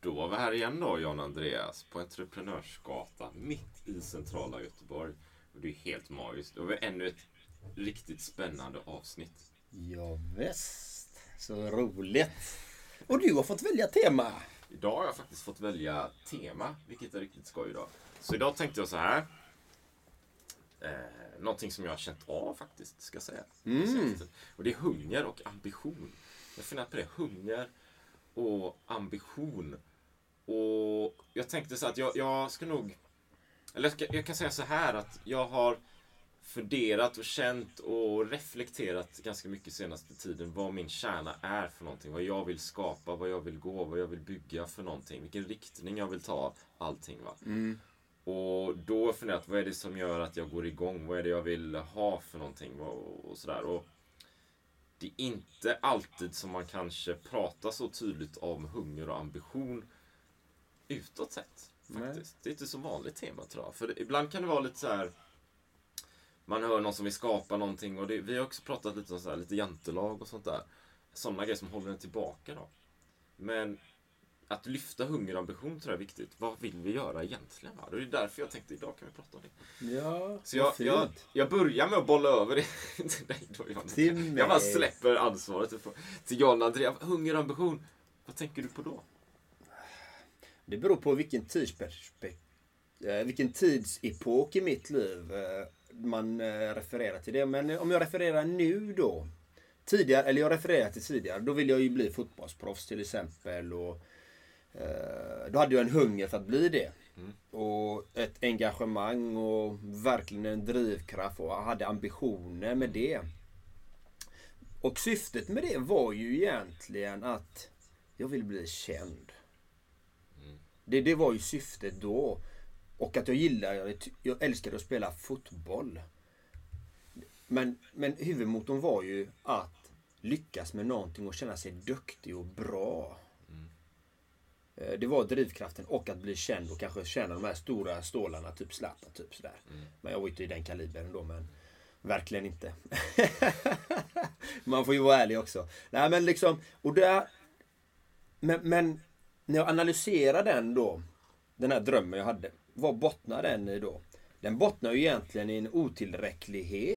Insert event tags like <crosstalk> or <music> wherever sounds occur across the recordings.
Då var vi här igen då, John Andreas, på Entreprenörsgatan mitt i centrala Göteborg. Och det är helt magiskt. Då har vi ännu ett riktigt spännande avsnitt. Ja, visst. Så roligt. Och du har fått välja tema. Idag har jag faktiskt fått välja tema, vilket är riktigt skoj idag. Så idag tänkte jag så här. Eh, någonting som jag har känt av faktiskt, ska jag säga. Mm. Och det är hunger och ambition. Jag funderar på det. Hunger och ambition. Och jag tänkte så att jag, jag ska nog... Eller jag, kan säga så här att jag har funderat och känt och reflekterat ganska mycket senaste tiden vad min kärna är för någonting. Vad jag vill skapa, vad jag vill gå, vad jag vill bygga för någonting. Vilken riktning jag vill ta allting. Va? Mm. Och då har jag funderat, vad är det som gör att jag går igång? Vad är det jag vill ha för någonting? Och, och sådär. Och det är inte alltid som man kanske pratar så tydligt om hunger och ambition utåt sett. Faktiskt. Det är inte så vanligt tema tror jag. För ibland kan det vara lite så här. Man hör någon som vill skapa någonting och det, vi har också pratat lite om så här, lite jantelag och sånt där. Sådana grejer som håller en tillbaka då. Men att lyfta hunger och ambition tror jag är viktigt. Vad vill vi göra egentligen? Va? Det är därför jag tänkte idag kan vi prata om det. Ja, Så jag, jag, jag börjar med att bolla över <laughs> det till dig då John. Till Jag bara släpper ansvaret till John Andrea. Hunger och ambition. Vad tänker du på då? Det beror på vilken tidsperspekt... eh, Vilken tidsepok i mitt liv eh, man eh, refererar till det. Men om jag refererar nu då. Tidigare, eller jag refererar till tidigare. Då ville jag ju bli fotbollsproffs till exempel. Och, Eh, då hade jag en hunger för att bli det. Och ett engagemang och verkligen en drivkraft och jag hade ambitioner med det. Och syftet med det var ju egentligen att jag vill bli känd. Det, det var ju syftet då. Och att jag gillar, jag älskade att spela fotboll. Men, men huvudmotorn var ju att lyckas med någonting och känna sig duktig och bra. Eh, Det var drivkraften och att bli känd och kanske tjäna de här stora stålarna, typ Zlatan, typ sådär. Men jag var inte i den kalibern då, men verkligen inte. <laughs> Man får ju vara ärlig också. Nej men liksom, och där... Men, men när jag analyserar den då, den här drömmen jag hade. Vad bottnar den i då? Den bottnar ju egentligen i en otillräcklighet.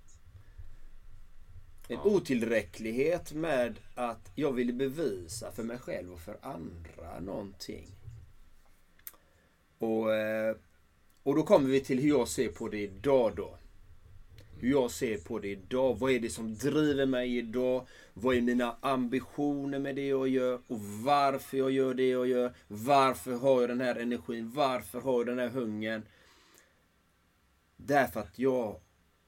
En otillräcklighet med att jag ville bevisa för mig själv och för andra någonting. Och, eh, och då kommer vi till hur jag ser på det idag då. Hur jag ser på det idag. Vad är det som driver mig idag? Vad är mina ambitioner med det jag gör? Och varför jag gör det jag gör? Varför har jag den här energin? Varför har jag den här hungern? Därför att jag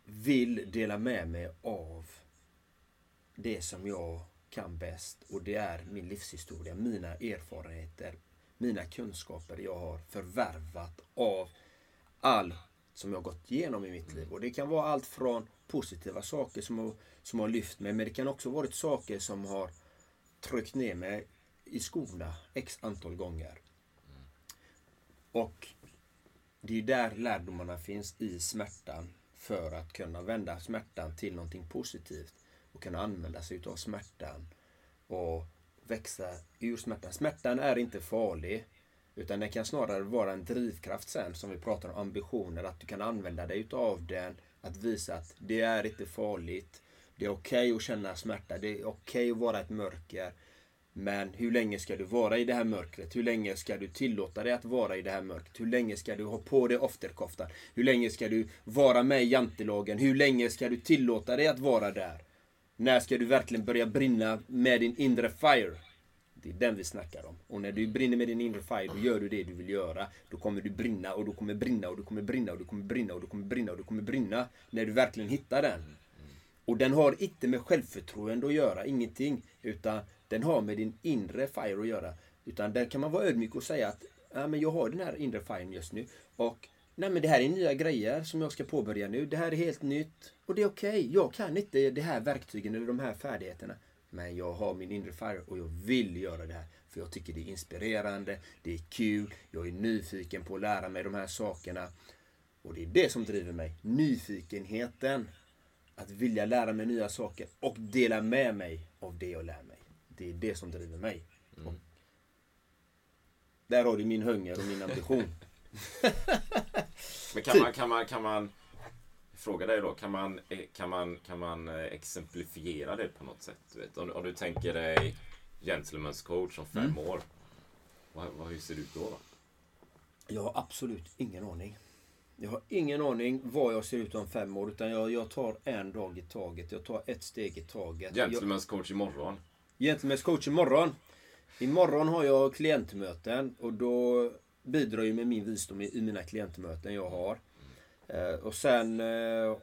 vill dela med mig av det som jag kan bäst. Och det är min livshistoria, mina erfarenheter, mina kunskaper jag har förvärvat av allt som jag gått igenom i mitt liv. Och det kan vara allt från positiva saker som har, som har lyft mig, men det kan också varit saker som har tryckt ner mig i skorna x antal gånger. Och det är där lärdomarna finns i smärtan för att kunna vända smärtan till någonting positivt och kunna använda sig utav smärtan och växa ur smärtan. Smärtan är inte farlig. Utan den kan snarare vara en drivkraft sen som vi pratar om ambitioner. Att du kan använda dig utav den. Att visa att det är inte farligt. Det är okej okay att känna smärta. Det är okej okay att vara ett mörker. Men hur länge ska du vara i det här mörkret? Hur länge ska du tillåta dig att vara i det här mörkret? Hur länge ska du ha på dig ofterkoftan? Hur länge ska du vara med i jantelagen? Hur länge ska du tillåta dig att vara där? När ska du verkligen börja brinna med din inre fire? Det är den vi snackar om. Och när du brinner med din inre fire, då gör du det du vill göra. Då kommer du brinna och du kommer brinna och du kommer brinna och du kommer brinna och du kommer brinna och du kommer brinna. När du verkligen hittar den. Och den har inte med självförtroende att göra, ingenting. Utan den har med din inre fire att göra. Utan där kan man vara ödmjuk och säga att ja, men jag har den här inre firen just nu. Och nej, men det här är nya grejer som jag ska påbörja nu. Det här är helt nytt. Och det är okej. Okay. Jag kan inte de här verktygen eller de här färdigheterna. Men jag har min inre fire och jag vill göra det här. För jag tycker det är inspirerande, det är kul, jag är nyfiken på att lära mig de här sakerna. Och det är det som driver mig. Nyfikenheten. Att vilja lära mig nya saker och dela med mig av det jag lär mig. Det är det som driver mig. Mm. Där har du min hunger och min ambition. <laughs> Men kan man, kan man, kan man fråga dig då, kan man, eh, kan man, kan man eh, exemplifiera det på något sätt? Du vet? Om, om du tänker dig Gentlemen's coach om fem mm. år. Vad, vad, hur ser det ut då? då? Jag har absolut ingen aning. Jag har ingen aning vad jag ser ut om fem år. Utan jag, jag tar en dag i taget. Jag tar ett steg i taget. Gentlemen's coach imorgon. Gentlemen's coach imorgon. Imorgon har jag klientmöten. Och då bidrar ju med min visdom i, i mina klientmöten jag har. Eh, och sen eh,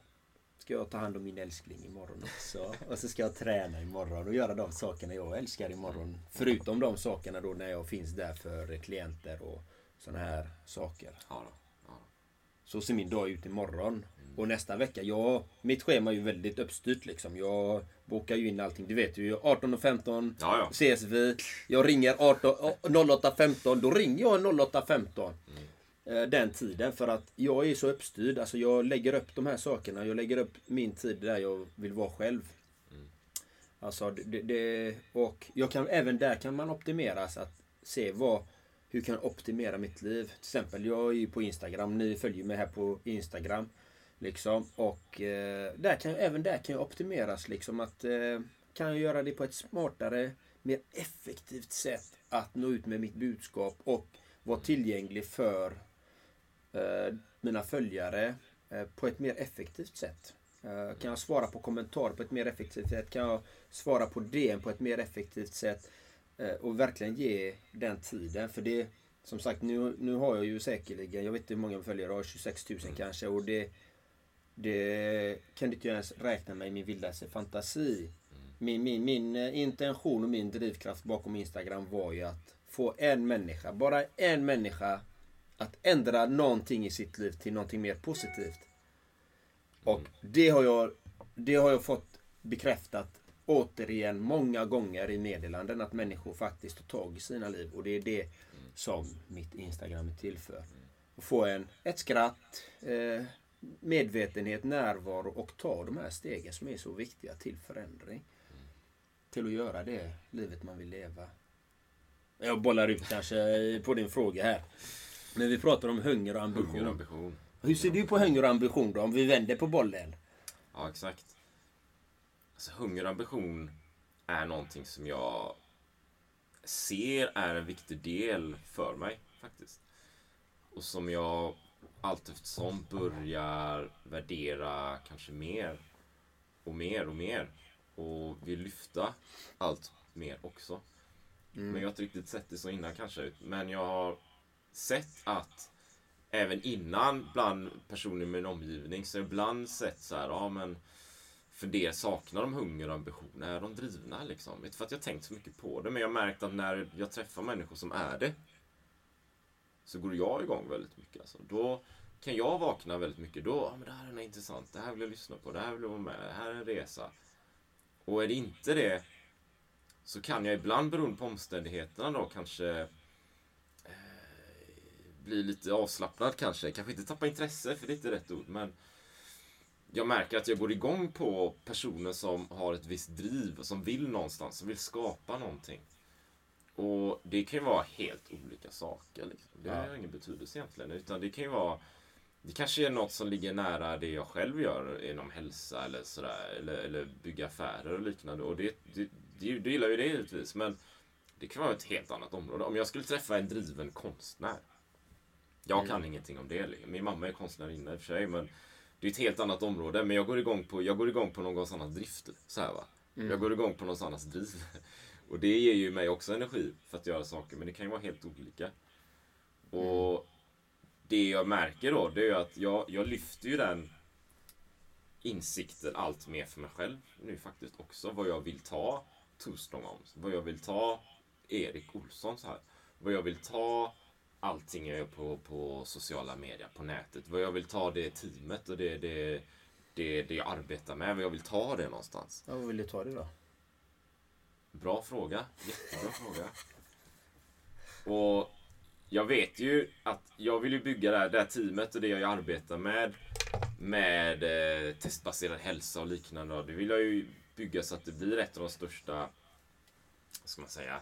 ska jag ta hand om min älskling imorgon också. Och så ska jag träna imorgon och göra de sakerna jag älskar imorgon. Förutom de sakerna då när jag finns där för klienter och sådana här saker. Ja då. Så ser min dag ut imorgon. Och nästa vecka, ja, mitt schema är ju väldigt uppstyrt liksom. Jag bokar ju in allting. Du vet ju, 18.15 ja, ja. ses vi. Jag ringer 08.15, då ringer jag 08.15. Mm. Eh, den tiden. För att jag är så uppstyrd. Alltså jag lägger upp de här sakerna. Jag lägger upp min tid där jag vill vara själv. Mm. Alltså det, det, och jag kan, även där kan man optimera. Så att se vad, hur kan jag optimera mitt liv. Till exempel jag är ju på Instagram. Ni följer mig här på Instagram. Liksom. Och eh, där kan, även där kan jag optimeras. Liksom att eh, kan jag göra det på ett smartare, mer effektivt sätt. Att nå ut med mitt budskap och vara tillgänglig för Eh, mina följare eh, på ett mer effektivt sätt. Eh, kan jag svara på kommentarer på ett mer effektivt sätt? Kan jag svara på DM på ett mer effektivt sätt? Och verkligen ge den tiden. För det, som sagt, nu, nu har jag ju säkerligen, jag vet inte hur många följare jag har, 26 000 kanske. Och det, det kan du inte ens räkna med i min vildaste fantasi. Min, min, min intention och min drivkraft bakom Instagram var ju att få en människa, bara en människa att ändra någonting i sitt liv till någonting mer positivt. Och det har jag, det har jag fått bekräftat återigen många gånger i meddelanden att människor faktiskt tar tag i sina liv. Och det är det som mitt Instagram är till för. Att få en, ett skratt, eh, medvetenhet, närvaro och ta de här stegen som är så viktiga till förändring. Till att göra det livet man vill leva. Jag bollar ut kanske på din fråga här. Men vi pratar om hunger och ambition. Hunger och ambition. Hur ser du på hunger och ambition då, om vi vänder på bollen? Ja, exakt. Alltså, hunger och ambition är någonting som jag ser är en viktig del för mig, faktiskt. Och som jag allt eftersom börjar värdera kanske mer och mer och mer. Och vill lyfta allt mer också. Men jag har inte riktigt sett det så innan kanske. Men jag har sett att även innan bland personer i min omgivning så har jag ibland sett så här, ja men för det saknar de hunger och ambition. Är de drivna liksom? Inte för att jag tänkt så mycket på det, men jag har märkt att när jag träffar människor som är det så går jag igång väldigt mycket. Alltså. Då kan jag vakna väldigt mycket. Då, ah, men det här är intressant. Det här vill jag lyssna på. Det här vill jag vara med. Det här är en resa. Och är det inte det så kan jag ibland beroende på omständigheterna då kanske eh, bli lite avslappnad kanske. Kanske inte tappa intresse, för det är inte rätt ord. Men jag märker att jag går igång på personer som har ett visst driv, som vill någonstans, som vill skapa någonting. Och det kan ju vara helt olika saker. Liksom. Det har ingen betydelse egentligen. Utan det kan ju vara det kanske är något som ligger nära det jag själv gör inom hälsa eller sådär. Eller, eller bygga affärer och liknande. Och det, det, det, det gillar ju det givetvis. Men det kan vara ett helt annat område. Om jag skulle träffa en driven konstnär. Jag kan ingenting om det. liksom. Min mamma är konstnärinna i och för sig. Men det är ett helt annat område. Men jag går igång på, jag går igång på någon annans drift. Så här, va? Jag går igång på någon annans driv. Och det ger ju mig också energi för att göra saker. Men det kan ju vara helt olika. Och det jag märker då, det är ju att jag, jag lyfter ju den insikten allt mer för mig själv nu faktiskt också. Vad jag vill ta Toaststrong om. Vad jag vill ta Erik Olsson så här. Vad jag vill ta allting jag gör på, på sociala medier, på nätet. Vad jag vill ta det teamet och det, det, det, det jag arbetar med. Vad jag vill ta det någonstans. Ja, vad vill du ta det då? Bra fråga. Jättebra fråga. Och jag vet ju att jag vill ju bygga det här, det här teamet och det jag arbetar med. Med eh, testbaserad hälsa och liknande. Det vill jag ju bygga så att det blir ett av de största, vad ska man säga,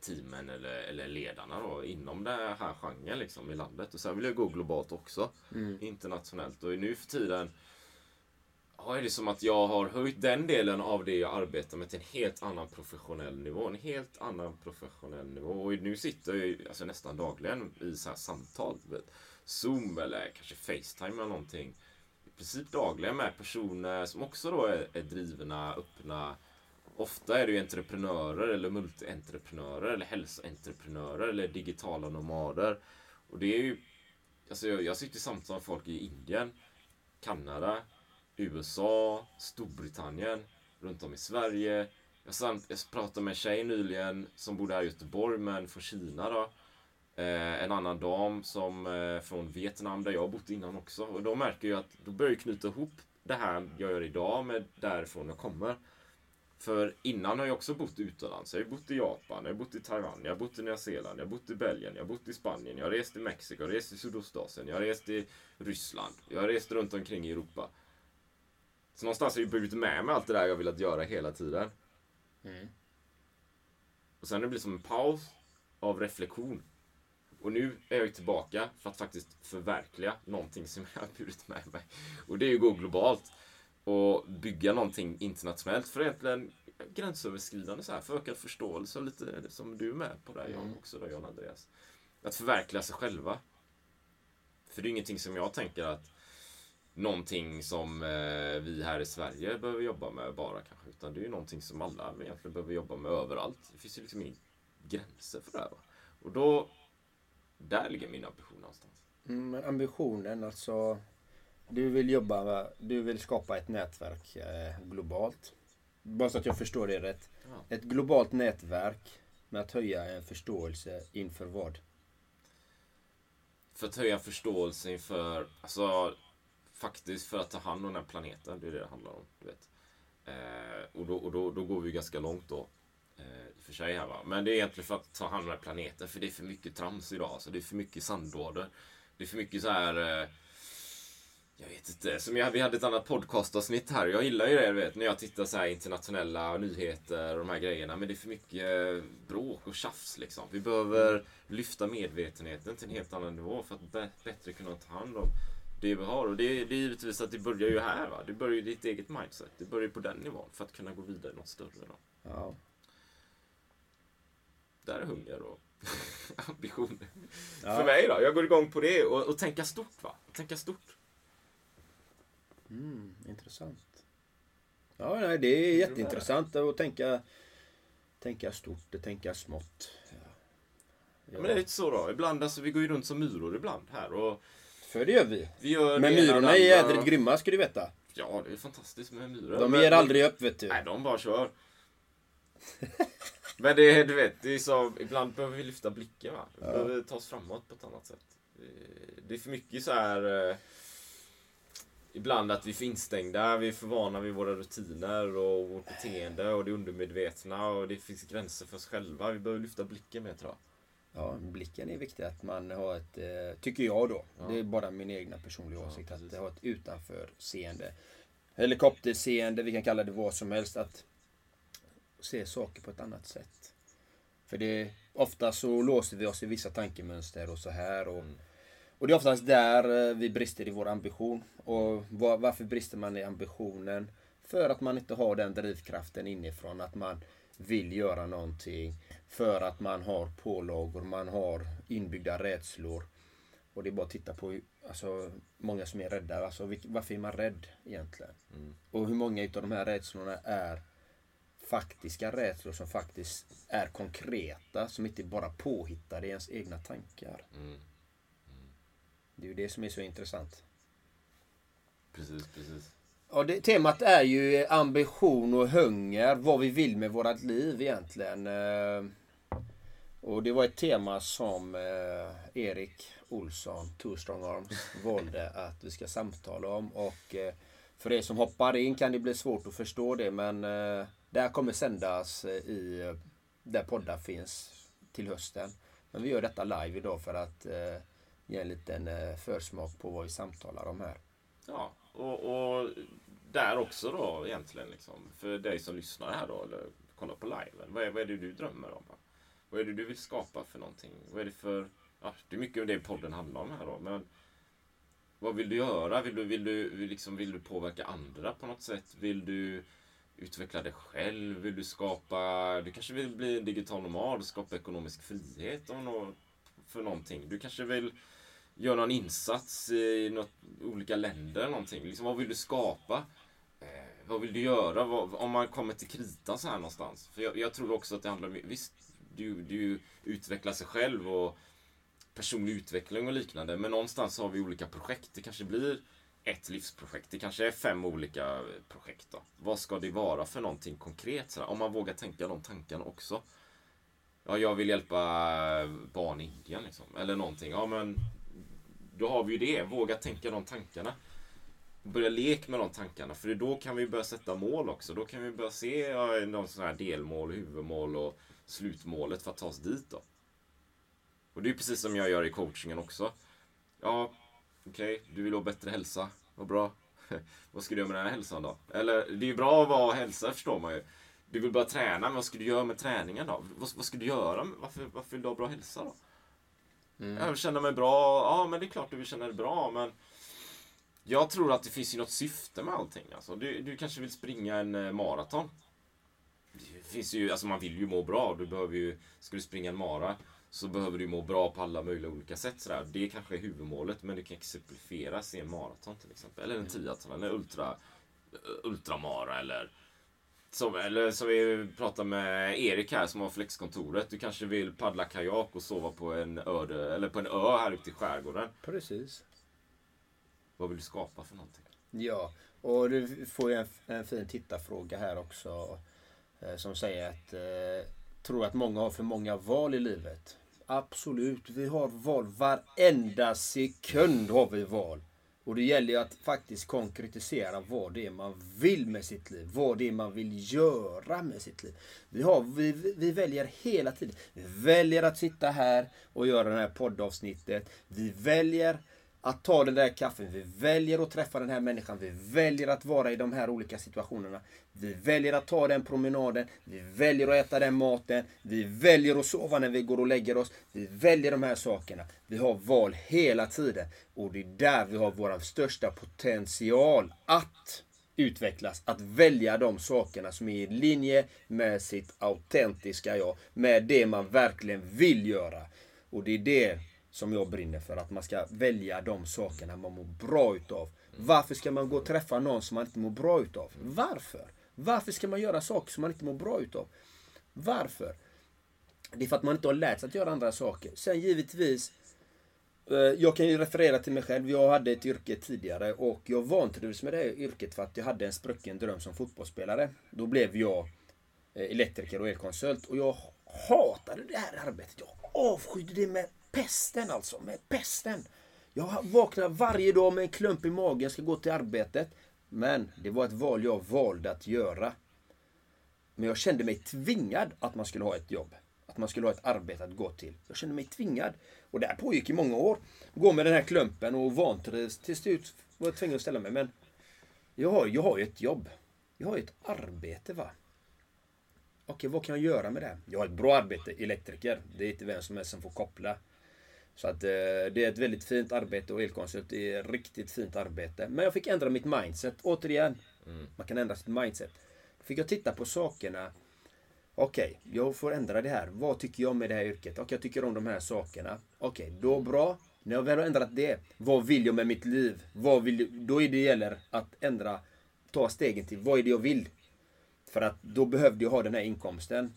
teamen eller, eller ledarna då inom den här genren liksom i landet. Och sen vill jag gå globalt också. Internationellt. Och nu för tiden Ja, är det som att jag har höjt den delen av det jag arbetar med till en helt annan professionell nivå. En helt annan professionell nivå. Och nu sitter jag ju alltså, nästan dagligen i så här samtal. Vet. Zoom eller kanske Facetime eller någonting. I princip dagligen med personer som också då är, är drivna, öppna. Ofta är det ju entreprenörer eller multi-entreprenörer eller hälsoentreprenörer eller digitala nomader. Och det är ju... Alltså jag, jag sitter i samtal med folk i Indien, Kanada, USA, Storbritannien, runt om i Sverige. Jag, samt, jag pratade med en tjej nyligen som bodde här i Göteborg men från Kina då. Eh, en annan dam som eh, från Vietnam där jag har bott innan också. Och då märker jag att då börjar jag knyta ihop det här jag gör idag med därifrån jag kommer. För innan har jag också bott utomlands. Jag har bott i Japan, jag har bott i Taiwan, jag har bott i Nya Zeeland, jag har bott i Belgien, jag har bott i Spanien, jag har rest i Mexiko, jag har rest i Sydostasien, jag har rest i Ryssland, jag har rest runt omkring i Europa. Så någonstans har jag burit med mig allt det där jag velat göra hela tiden. Och sen det blivit som en paus av reflektion. Och nu är jag tillbaka för att faktiskt förverkliga någonting som jag har burit med mig. Och det är ju att gå globalt och bygga någonting internationellt för egentligen gränsöverskridande så här, för ökad förståelse och lite som du är med på där, jag också då, John Andreas. Att förverkliga sig själva. För det är ingenting som jag tänker att någonting som eh, vi här i Sverige behöver jobba med bara kanske. Utan det är ju någonting som alla egentligen behöver jobba med överallt. Det finns ju liksom inga gränser för det här. Va? Och då, där ligger min ambition någonstans. Mm, men ambitionen alltså. Du vill jobba du vill skapa ett nätverk eh, globalt. Bara så att jag förstår det rätt. Ja. Ett globalt nätverk med att höja en förståelse inför vad? För att höja förståelse inför, alltså faktiskt för att ta hand om den här planeten. Det är det det handlar om. Du vet. Eh, och då, och då, då går vi ganska långt då. Eh, för sig här va. Men det är egentligen för att ta hand om den här planeten. För det är för mycket trams idag. Alltså, det är för mycket sandlådor. Det är för mycket så här... Eh, jag vet inte. Som jag, vi hade ett annat podcastavsnitt här. Jag gillar ju det, vet, när jag tittar så här internationella nyheter och de här grejerna. Men det är för mycket eh, bråk och tjafs liksom. Vi behöver lyfta medvetenheten till en helt annan nivå för att bä- bättre kunna ta hand om det vi har. Och det, det är givetvis att det börjar ju här. Va? Det börjar ju ditt eget mindset. Det börjar ju på den nivån för att kunna gå vidare något större. Då. Ja. där är hunger och <laughs> ambition. För mig då, jag går igång på det och, och tänka stort va. Tänka stort. Mm, intressant. Ja, nej, det är jätteintressant att tänka, tänka stort tänka smått. Ja. Men det är lite så då. Ibland, alltså vi går ju runt som myror ibland här och För det gör vi. vi gör Men myrorna är jädrigt grymma ska du veta. Ja, det är fantastiskt med myror. De Men- ger aldrig upp vet du. Nej, de bara kör. <laughs> Men det är, du vet, det är så, ibland behöver vi lyfta blicken va. Vi behöver ta oss framåt på ett annat sätt. Det- Det är för mycket så här. Ibland att vi är för instängda, vi är för vana vid våra rutiner och vårt beteende och det undermedvetna och det finns gränser för oss själva. Vi behöver lyfta blicken mer tror jag. Ja, blicken är viktig att man har ett, eh, tycker jag då, det är bara min egna personliga åsikt, att ha ett utanförseende. Helikopterseende, vi kan kalla det vad som helst, att se saker på ett annat sätt. För det, ofta så låser vi oss i vissa tankemönster och så här. Och, och det är oftast där eh, vi brister i vår ambition. Och var, varför brister man i ambitionen? För att man inte har den drivkraften inifrån, att man vill göra någonting. För att man har pålagor, man har inbyggda rädslor. Och det är bara att titta på alltså, många som är rädda. Alltså, varför är man rädd egentligen? Och hur många utav de här rädslorna är faktiska rädslor som faktiskt är konkreta, som inte bara påhittade i ens egna tankar. Det är ju det som är så intressant. Precis, precis. Ja, det, temat är ju ambition och hunger, vad vi vill med vårt liv egentligen. Eh, Och det var ett tema som eh, Erik Olsson, Two Strong Arms, <laughs> valde att vi ska samtala om. Och eh, för er som hoppar in kan det bli svårt att förstå det men det här kommer sändas i där poddar finns till hösten. Men vi gör detta live idag för att eh, ge en liten eh, försmak på vad vi samtalar om här. Ja, och, och där också då egentligen liksom. För dig som lyssnar här då eller kollar på liven. Vad är, vad är det du drömmer om? Vad är det du vill skapa för någonting? Vad är det för... Ja, det är mycket av det podden handlar om här då. Men vad vill du göra? Vill du, vill du, liksom, vill du påverka andra på något sätt? Vill du utveckla dig själv? Vill du skapa... Du kanske vill bli en digital nomad, och skapa ekonomisk frihet om något, för någonting. Du kanske vill Gör någon insats i något, olika länder eller någonting. Liksom, vad vill du skapa? Eh, vad vill du göra? Vad, om man kommer till kritan så här någonstans. För jag, jag tror också att det handlar om, visst, du, du utvecklar sig själv och personlig utveckling och liknande. Men någonstans har vi olika projekt. Det kanske blir ett livsprojekt. Det kanske är fem olika projekt. Då. Vad ska det vara för någonting konkret? Sådär? om man vågar tänka de tankarna också. Ja, jag vill hjälpa barn i Indien liksom. Eller någonting. Ja, men då har vi ju det. Våga tänka de tankarna. Börja leka med de tankarna. För då kan vi börja sätta mål också. Då kan vi börja se ja, någon sån här delmål, huvudmål och slutmålet för att ta oss dit då. Och det är precis som jag gör i coachingen också. Ja, okej, du vill ha bättre hälsa. Vad bra. <laughs> vad ska du göra med den här hälsan då? Eller, det är ju bra att vara hälsa förstår man ju. Du vill börja träna, men vad ska du göra med träningen då? Vad, vad ska du göra? Varför, varför vill du ha bra hälsa då? Jag vill känna mig bra. Ja, men det är klart du vill känna dig bra, men jag tror att det finns ju något syfte med allting. Alltså, du, du kanske vill springa en eh, maraton. Det finns ju, alltså man vill ju må bra. Du behöver ju, ska du springa en mara så behöver du må bra på alla möjliga olika sätt. Sådär. Det kanske är huvudmålet, men det kan exemplifieras i en maraton till exempel. Eller en triathlon, eller ultra, ultramara eller som, eller som vi pratar med Erik här som har flexkontoret. Du kanske vill paddla kajak och sova på en, öde, eller på en ö här ute i skärgården. Precis. Vad vill du skapa för någonting? Ja, och du får ju en, en fin tittarfråga här också. Eh, som säger att eh, tror att många har för många val i livet. Absolut, vi har val. Varenda sekund har vi val. Och det gäller ju att faktiskt konkretisera vad det är man vill med sitt liv. Vad det är man vill göra med sitt liv. Vi, har, vi, vi väljer hela tiden. Vi väljer att sitta här och göra det här poddavsnittet. Vi väljer att ta den där kaffen. Vi väljer att träffa den här människan. Vi väljer att vara i de här olika situationerna. Vi väljer att ta den promenaden. Vi väljer att äta den maten. Vi väljer att sova när vi går och lägger oss. Vi väljer de här sakerna. Vi har val hela tiden. Och det är där vi har vår största potential att utvecklas. Att välja de sakerna som är i linje med sitt autentiska jag. Med det man verkligen vill göra. Och det är det som jag brinner för. Att man ska välja de sakerna man mår bra utav. Varför ska man gå och träffa någon som man inte mår bra utav? Varför? Varför ska man göra saker som man inte mår bra utav? Varför? Det är för att man inte har lärt sig att göra andra saker. Sen givetvis eh, Jag kan ju referera till mig själv. Jag hade ett yrke tidigare och jag vantrivdes med det här yrket för att jag hade en sprucken dröm som fotbollsspelare. Då blev jag eh, elektriker och elkonsult och jag hatade det här arbetet. Jag avskydde det med pesten alltså. Med pesten. Jag vaknar varje dag med en klump i magen, ska gå till arbetet. Men det var ett val jag valde att göra. Men jag kände mig tvingad att man skulle ha ett jobb. Att man skulle ha ett arbete att gå till. Jag kände mig tvingad. Och det här pågick i många år. Gå med den här klumpen och vantrivs. Till slut var jag tvungen att ställa mig. Men jag har, jag har ju ett jobb. Jag har ju ett arbete va. Okej, vad kan jag göra med det? Jag har ett bra arbete, elektriker. Det är inte vem som helst som får koppla. Så att eh, det är ett väldigt fint arbete och elkonsult är ett riktigt fint arbete. Men jag fick ändra mitt mindset. Återigen, man kan ändra sitt mindset. Då fick jag titta på sakerna. Okej, jag får ändra det här. Vad tycker jag med det här yrket? Okej, jag tycker om de här sakerna. Okej, då bra. När jag väl har ändrat det, vad vill jag med mitt liv? Vad vill, då är det gäller att ändra, ta stegen till vad är det jag vill? För att då behövde jag ha den här inkomsten.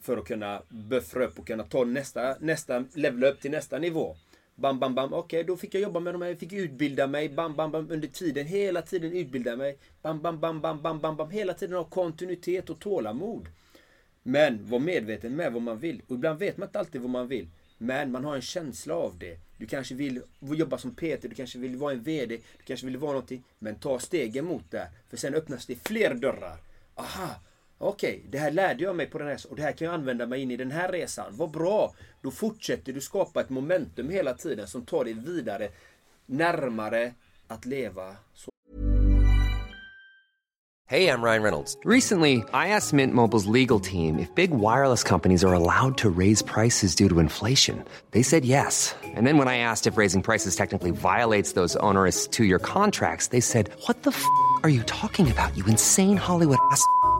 För att kunna buffra upp och kunna ta nästa, nästa, level upp till nästa nivå. Bam, bam, bam. Okej, då fick jag jobba med de här, jag fick utbilda mig. Bam, bam, bam. Under tiden, hela tiden utbilda mig. Bam, bam, bam, bam, bam, bam, bam. Hela tiden ha kontinuitet och tålamod. Men var medveten med vad man vill. Och ibland vet man inte alltid vad man vill. Men man har en känsla av det. Du kanske vill jobba som PT, du kanske vill vara en VD, du kanske vill vara någonting. Men ta stegen mot det. För sen öppnas det fler dörrar. Aha! Okej, det här lärde jag mig på den här och det här kan jag använda mig in i den här resan. Vad bra! Då fortsätter du skapa ett momentum hela tiden som tar dig vidare närmare att leva så Hey, I'm Ryan Reynolds. Recently, I asked Mint Mobile's legal team if big wireless companies are allowed to raise prices due to inflation. They said yes. And then when I asked if raising prices technically violates those onerous two year contracts, they said, What the f are you talking about, you insane Hollywood ass?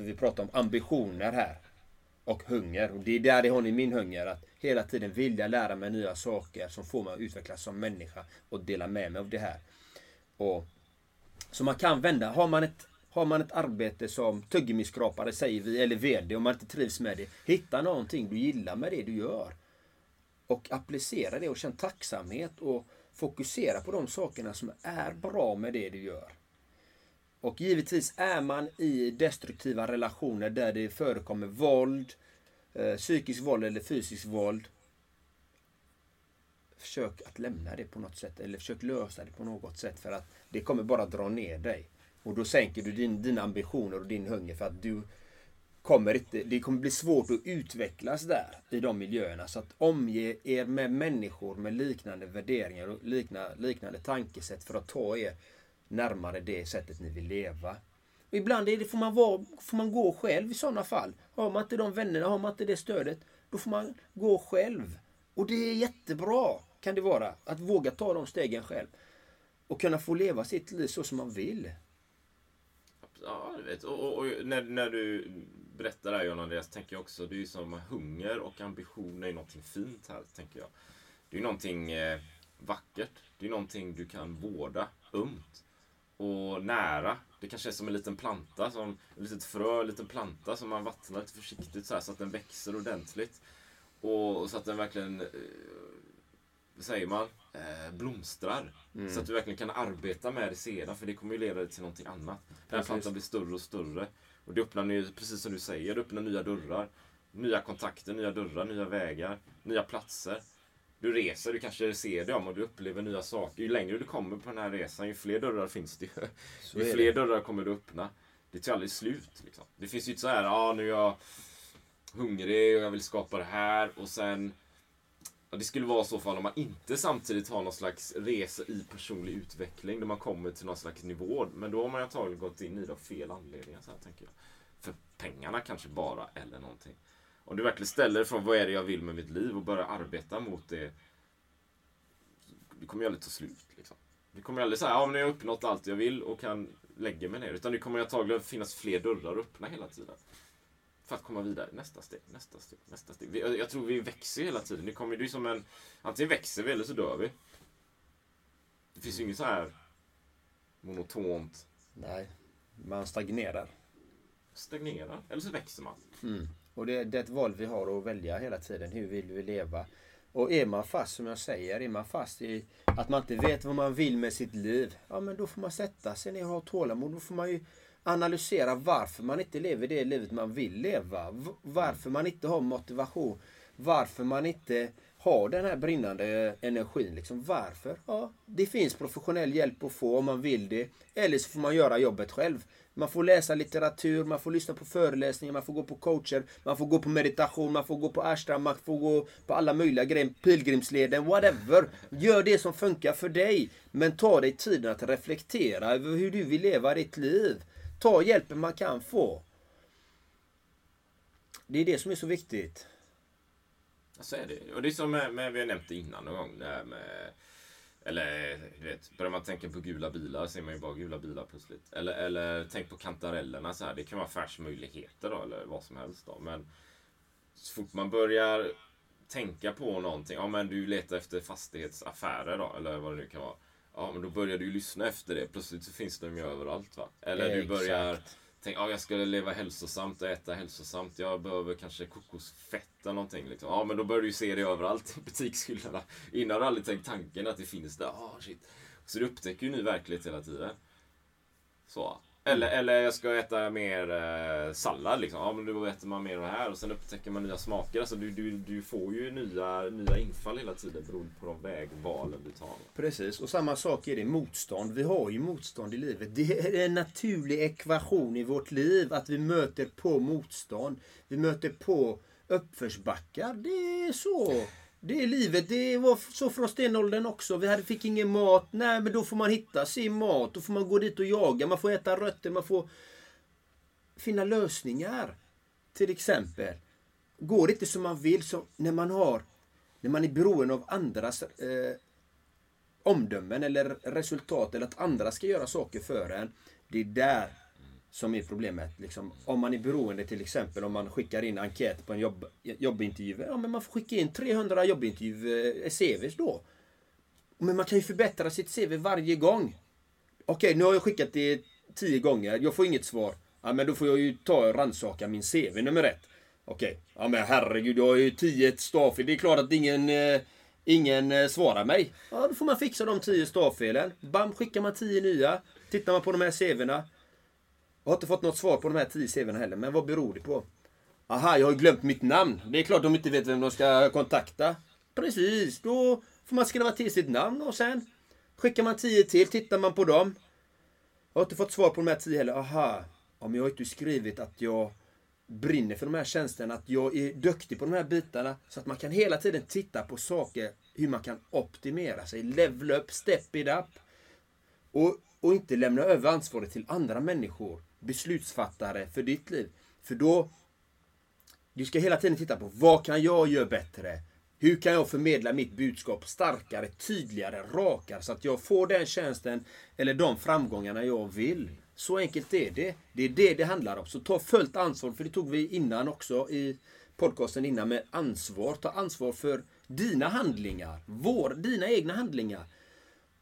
För vi pratar om ambitioner här. Och hunger. Och det är där det har ni min hunger. Att hela tiden vilja lära mig nya saker som får mig att utvecklas som människa. Och dela med mig av det här. Och, så man kan vända. Har man ett, har man ett arbete som tuggummiskrapare säger vi, eller VD, om man inte trivs med det. Hitta någonting du gillar med det du gör. Och applicera det och känn tacksamhet och fokusera på de sakerna som är bra med det du gör. Och givetvis är man i destruktiva relationer där det förekommer våld, eh, psykisk våld eller fysisk våld. Försök att lämna det på något sätt eller försök lösa det på något sätt för att det kommer bara dra ner dig. Och då sänker du din, dina ambitioner och din hunger för att du kommer inte, det kommer bli svårt att utvecklas där i de miljöerna. Så att omge er med människor med liknande värderingar och likna, liknande tankesätt för att ta er närmare det sättet ni vill leva. Och ibland är det, får, man vara, får man gå själv i sådana fall. Har man inte de vännerna, har man inte det stödet, då får man gå själv. Och det är jättebra, kan det vara, att våga ta de stegen själv. Och kunna få leva sitt liv så som man vill. Ja, du vet. Och, och, och när, när du berättar det här John Andreas, tänker jag också, det är ju som hunger och ambition är någonting fint här, tänker jag. Det är ju någonting eh, vackert. Det är någonting du kan vårda ömt och nära. Det kanske är som en liten planta, som ett litet frö, en liten planta som man vattnar lite försiktigt så, här, så att den växer ordentligt. Och, och så att den verkligen eh, vad säger man, eh, blomstrar. Så att du verkligen kan arbeta med det sedan, för det kommer ju leda dig till någonting annat. Den här plantan blir större och större. Och det öppnar ju, precis som du säger, det öppnar nya dörrar. Nya kontakter, nya dörrar, nya vägar, nya platser. Du reser, du kanske ser dem och du upplever nya saker. Ju längre du kommer på den här resan, ju fler dörrar finns det ju. Ju är fler dörrar kommer du öppna. Det tar aldrig slut. Liksom. Det finns ju inte så här, ja nu är jag hungrig och jag vill skapa det här och sen Ja, det skulle vara så fall om man inte samtidigt har någon slags resa i personlig utveckling där man kommer till någon slags nivå. Men då har man ju antagligen gått in i det av fel anledningar, så här, tänker jag. För pengarna kanske bara, eller någonting. Om du verkligen ställer från vad är det jag vill med mitt liv och börjar arbeta mot det. Det kommer ju aldrig ta slut. Liksom. Det kommer aldrig säga, ja men jag har uppnått allt jag vill och kan lägga mig ner. Utan det kommer antagligen finnas fler dörrar öppna hela tiden. För att komma vidare. Nästa steg, nästa steg, nästa steg. Vi, jag, jag tror vi växer hela tiden. Det kommer ju som en... Antingen växer vi eller så dör vi. Det finns ju inget så här monotont Nej, man stagnerar. stagnera. Eller så växer man. Och det, det är ett val vi har att välja hela tiden. Hur vill vi leva? Och är man fast, som jag säger, är man fast i att man inte vet vad man vill med sitt liv. Ja, men då får man sätta sig ner och ha tålamod. Då får man ju analysera varför man inte lever det livet man vill leva. Varför man inte har motivation. Varför man inte har den här brinnande energin. Liksom. Varför? Ja, det finns professionell hjälp att få om man vill det. Eller så får man göra jobbet själv. Man får läsa litteratur, man får lyssna på föreläsningar, man får gå på coacher, man får gå på meditation, man får gå på ashram, man får gå på alla möjliga grejer, pilgrimsleden, whatever. Gör det som funkar för dig. Men ta dig tiden att reflektera över hur du vill leva ditt liv. Ta hjälpen man kan få. Det är det som är så viktigt. Så är det. Och det är som med, med vi har nämnt det innan någon gång. Det här med, eller du vet, börjar man tänka på gula bilar ser man ju bara gula bilar plötsligt. Eller, eller tänk på kantarellerna så här. Det kan vara affärsmöjligheter då, eller vad som helst då. Men så fort man börjar tänka på någonting. Ja men du letar efter fastighetsaffärer då, eller vad det nu kan vara. Ja men då börjar du ju lyssna efter det. Plötsligt så finns de ju överallt va. Eller du Exakt. Tänk ja jag skulle leva hälsosamt och äta hälsosamt. Jag behöver kanske kokosfett eller någonting. Liksom. Ja men då börjar du ju se det överallt i <laughs> butikshyllorna. Innan har du aldrig tänkt tanken att det finns där. Oh, shit. Så du upptäcker ju ny verklighet hela tiden. Så. Eller, eller jag ska äta mer eh, sallad liksom. Ja men då äter man mer av det här och sen upptäcker man nya smaker. Alltså du, du, du får ju nya, nya infall hela tiden beroende på de vägvalen du tar. Precis, och samma sak är det motstånd. Vi har ju motstånd i livet. Det är en naturlig ekvation i vårt liv att vi möter på motstånd. Vi möter på uppförsbackar. Det är så. Det är livet. Det var så från stenåldern också. Vi hade, fick ingen mat. Nej, men då får man hitta sin mat. Då får man gå dit och jaga. Man får äta rötter. Man får finna lösningar. Till exempel. Går det inte som man vill, så när man har när man är beroende av andras eh, omdömen eller resultat eller att andra ska göra saker för en. Det är där som är problemet. Liksom, om man är beroende till exempel om man skickar in enkät på en jobb, jobbintervju. Ja, men man får skicka in 300 jobbintervju-cvs eh, då. Men man kan ju förbättra sitt CV varje gång. Okej, nu har jag skickat det 10 gånger. Jag får inget svar. Ja, men då får jag ju ta och rannsaka min CV nummer ett. Okej. Ja men herregud, jag har ju 10 stavfel. Det är klart att ingen, eh, ingen eh, svarar mig. Ja, då får man fixa de 10 stavfelen. Bam, skickar man 10 nya. Tittar man på de här CVna. Jag har inte fått något svar på de här 10 CVna heller, men vad beror det på? Aha, jag har glömt mitt namn. Det är klart de inte vet vem de ska kontakta. Precis, då får man skriva till sitt namn och sen skickar man 10 till, tittar man på dem. Jag har inte fått svar på de här 10 heller. Aha, men jag har inte skrivit att jag brinner för de här tjänsterna, att jag är duktig på de här bitarna. Så att man kan hela tiden titta på saker, hur man kan optimera sig, level up, step it up. Och, och inte lämna över ansvaret till andra människor, beslutsfattare för ditt liv. För då, du ska hela tiden titta på vad kan jag göra bättre? Hur kan jag förmedla mitt budskap starkare, tydligare, rakare så att jag får den tjänsten eller de framgångarna jag vill. Så enkelt är det. Det är det det handlar om. Så ta fullt ansvar, för det tog vi innan också i podcasten innan med ansvar. Ta ansvar för dina handlingar, vår, dina egna handlingar.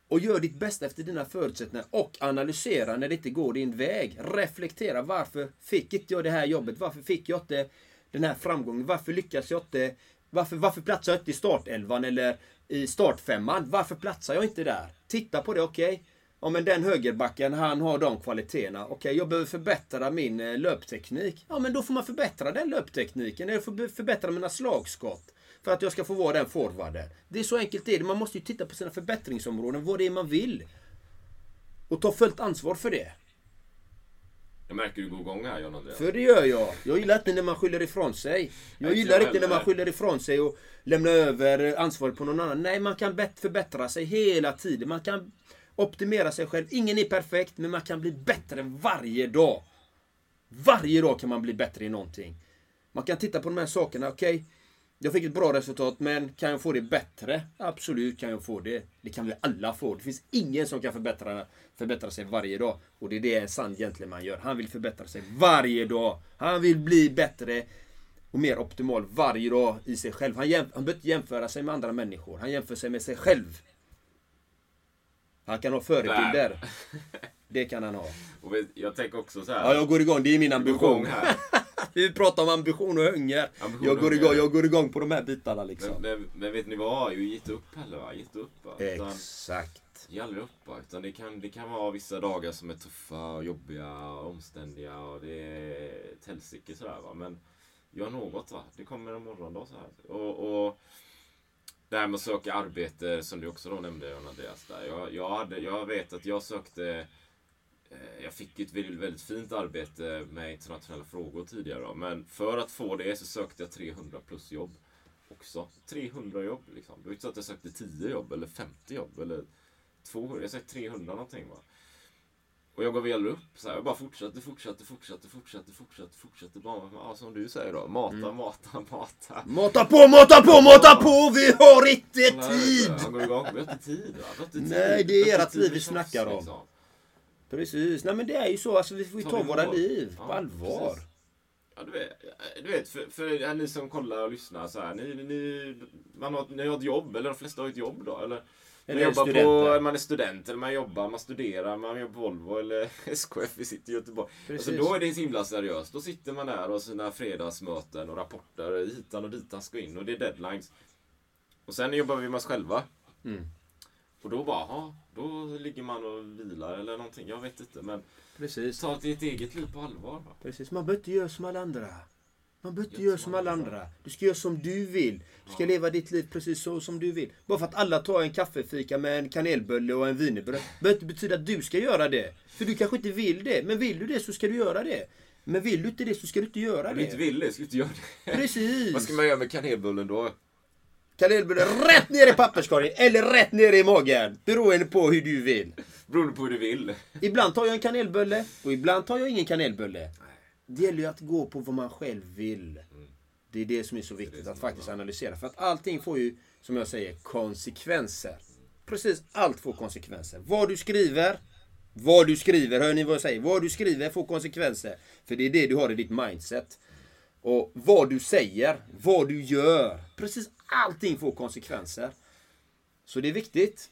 Och gör ditt bästa efter dina förutsättningar och analysera när det inte går din väg. Reflektera. Varför fick inte jag det här jobbet? Varför fick jag inte den här framgången? Varför lyckas jag inte? Varför, varför platsar jag inte i startelvan? Eller i startfemman. Varför platsar jag inte där? Titta på det, okej. Ja men den högerbacken, han har de kvaliteterna. Okej, jag behöver förbättra min eh, löpteknik. Ja men då får man förbättra den löptekniken. Eller förbättra mina slagskott. För att jag ska få vara den forwarden. Det är så enkelt det är. Man måste ju titta på sina förbättringsområden, vad det är man vill. Och ta fullt ansvar för det. Jag märker du går igång här John Andreas. För det gör jag. Jag gillar inte när man skyller ifrån sig. Jag gillar inte när man skyller ifrån sig och lämnar över ansvaret på någon annan. Nej, man kan förbättra sig hela tiden. Man kan optimera sig själv. Ingen är perfekt, men man kan bli bättre varje dag. Varje dag kan man bli bättre i någonting. Man kan titta på de här sakerna. Okej, jag fick ett bra resultat, men kan jag få det bättre? Absolut kan jag få det. Det kan vi alla få. Det finns ingen som kan förbättra, förbättra sig varje dag. Och det är det en sann gentleman gör. Han vill förbättra sig varje dag. Han vill bli bättre och mer optimal varje dag i sig själv. Han, jäm- han behöver inte jämföra sig med andra människor. Han jämför sig med sig själv. Han kan ha förebilder. Det kan han ha. Jag tänker också så här. Ja, jag går igång. Det är min ambition. <laughs> Vi pratar om ambition och hunger. Ambition Jag går, igång, jag går igång på de här bitarna liksom. Men, men, men vet ni vad? Jag har ju gett upp heller va? Gett upp va? Exakt. ge aldrig upp va? Utan det kan, det kan vara vissa dagar som är tuffa och jobbiga och omständiga och det är ett helsike sådär va. Men gör något va? Det kommer en morgondag så här. Och, och det här med att söka arbete som du också då nämnde Andreas där. Jag, jag, hade, jag vet att jag sökte jag fick ett väldigt, väldigt fint arbete med internationella frågor tidigare. Då. Men för att få det så sökte jag 300 plus jobb också. 300 jobb liksom. Det var inte så att jag sökte 10 jobb eller 50 jobb eller 200. Jag sökte 300 någonting va. Och jag gav väl upp. Så här, jag bara fortsatte, fortsatte, fortsatte, fortsatte, fortsatte, fortsatte. Bara, ja, som du säger då. Mata, mata, mata. Mata på, mata på, mata på! Vi har inte tid! Han går igång. Vi har inte tid va? Vi har inte tid. Nej, det är ert liv vi snackar om. liksom. Precis. Nej men det är ju så. Alltså, vi får ju Ta ta våra mål. liv Ja, på allvar. precis. Ja, du vet, du vet för, för ni som kollar och lyssnar så här. Ni, ni, man har, ni har ett jobb, eller de flesta har ett jobb då. Eller, Eller man, jobbar studenter. på, man är student, eller man jobbar, man studerar, man jobbar på Volvo eller <laughs> SKF, vi sitter i Göteborg. Precis. Alltså, då är det så himla seriöst. Då sitter man där och sina fredagsmöten och rapporter hitan och ditan ska in och det är deadlines. Och sen jobbar vi med oss själva. Mm. Och då bara, ja, då ligger man och vilar eller någonting. Jag vet inte, men Precis. ta ditt eget liv på allvar. Va? Precis. Man behöver inte göra som alla andra. Man behöver inte Gör göra som alla andra. Du ska göra som du vill. Du ska leva ditt liv precis så som du vill. Bara för att alla tar en kaffefika med en kanelbulle och en wienerbröd behöver inte betyda att du ska göra det. För du kanske inte vill det. Men vill du det så ska du göra det. Men vill du inte det så ska du inte göra Om du inte det. vill det, ska du inte göra det. Precis. <laughs> Vad ska man göra med kanelbullen då? Kanelbulle rätt ner i papperskorgen eller rätt ner i magen. Beroende på hur du vill. Beroende på hur du vill. Ibland tar jag en kanelbulle och ibland tar jag ingen kanelbulle. Det gäller ju att gå på vad man själv vill. Det är det som är så viktigt att faktiskt analysera. För att allting får ju, som jag säger, konsekvenser. Precis allt får konsekvenser. Vad du skriver, vad du skriver, hör ni vad jag säger? Vad du skriver får konsekvenser. För det är det du har i ditt mindset. Och vad du säger, vad du gör. Precis allting får konsekvenser. Så det är viktigt.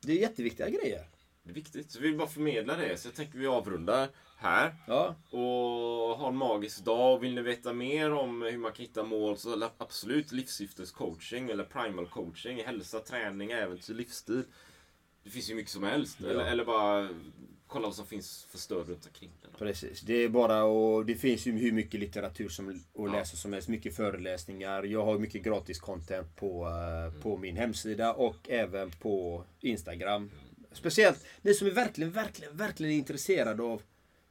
Det är jätteviktiga grejer. Det är viktigt. Så vi vill bara förmedla det. Så jag tänker vi avrundar här. Ja, Och ha en magisk dag. Vill ni veta mer om hur man kan hitta mål så absolut livssyftescoaching eller primal coaching. Hälsa, träning, äventyr, livsstil. Det finns ju mycket som helst. Eller, eller bara kolla vad som finns för stöd runt omkring den. Precis, det är bara och det finns ju hur mycket litteratur som, att Ja. läsa som helst. Mycket föreläsningar. Jag har mycket gratis content på, eh, på min hemsida och även på Instagram. Speciellt ni som är verkligen, verkligen, verkligen intresserade av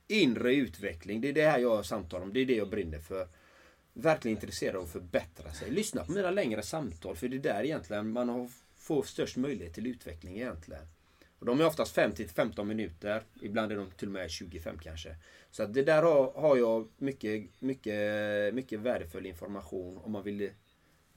inre utveckling. Det är det här jag samtalar om. Det är det jag brinner för. Verkligen intresserad av att förbättra sig. Lyssna på mina längre samtal. För det är där egentligen man har, får störst möjlighet till utveckling egentligen. Och de är oftast 5 till 15 minuter. Ibland är de till och med 25 kanske. Så att det där har, har jag mycket, mycket, mycket värdefull information om man vill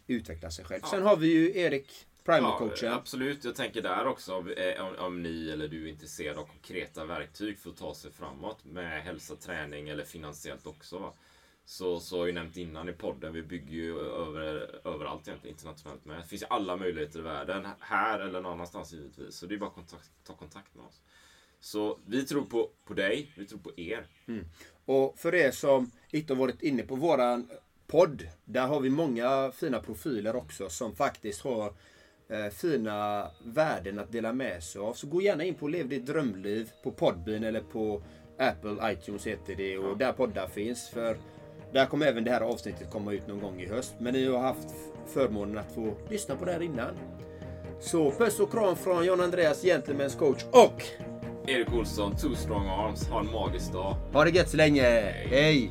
utveckla sig själv. Sen har vi ju Erik, primal coachen. absolut. Jag tänker där också om, eh, om, om ni eller du är intresserad av konkreta verktyg för att ta sig framåt med hälsa, träning eller finansiellt också. Va? Så, så har jag nämnt innan i podden, vi bygger ju över, överallt egentligen internationellt med. Det finns ju alla möjligheter i världen, här eller någon annanstans givetvis. Så det är bara att kontakt, ta kontakt med oss. Så vi tror på, på dig, vi tror på er. Och för er som inte har varit inne på våran podd. Där har vi många fina profiler också som faktiskt har eh, fina värden att dela med sig av. Så gå gärna in på Lev ditt drömliv på Podbean eller på Apple, iTunes heter det och där poddar finns. För där kommer även det här avsnittet komma ut någon gång i höst. Men ni har haft förmånen att få lyssna på det här innan. Så puss och kram från John Andreas, Gentlemen's coach och Erik Olsson, Two Strong Arms. Ha en magisk dag. ha det gött så länge. Hej!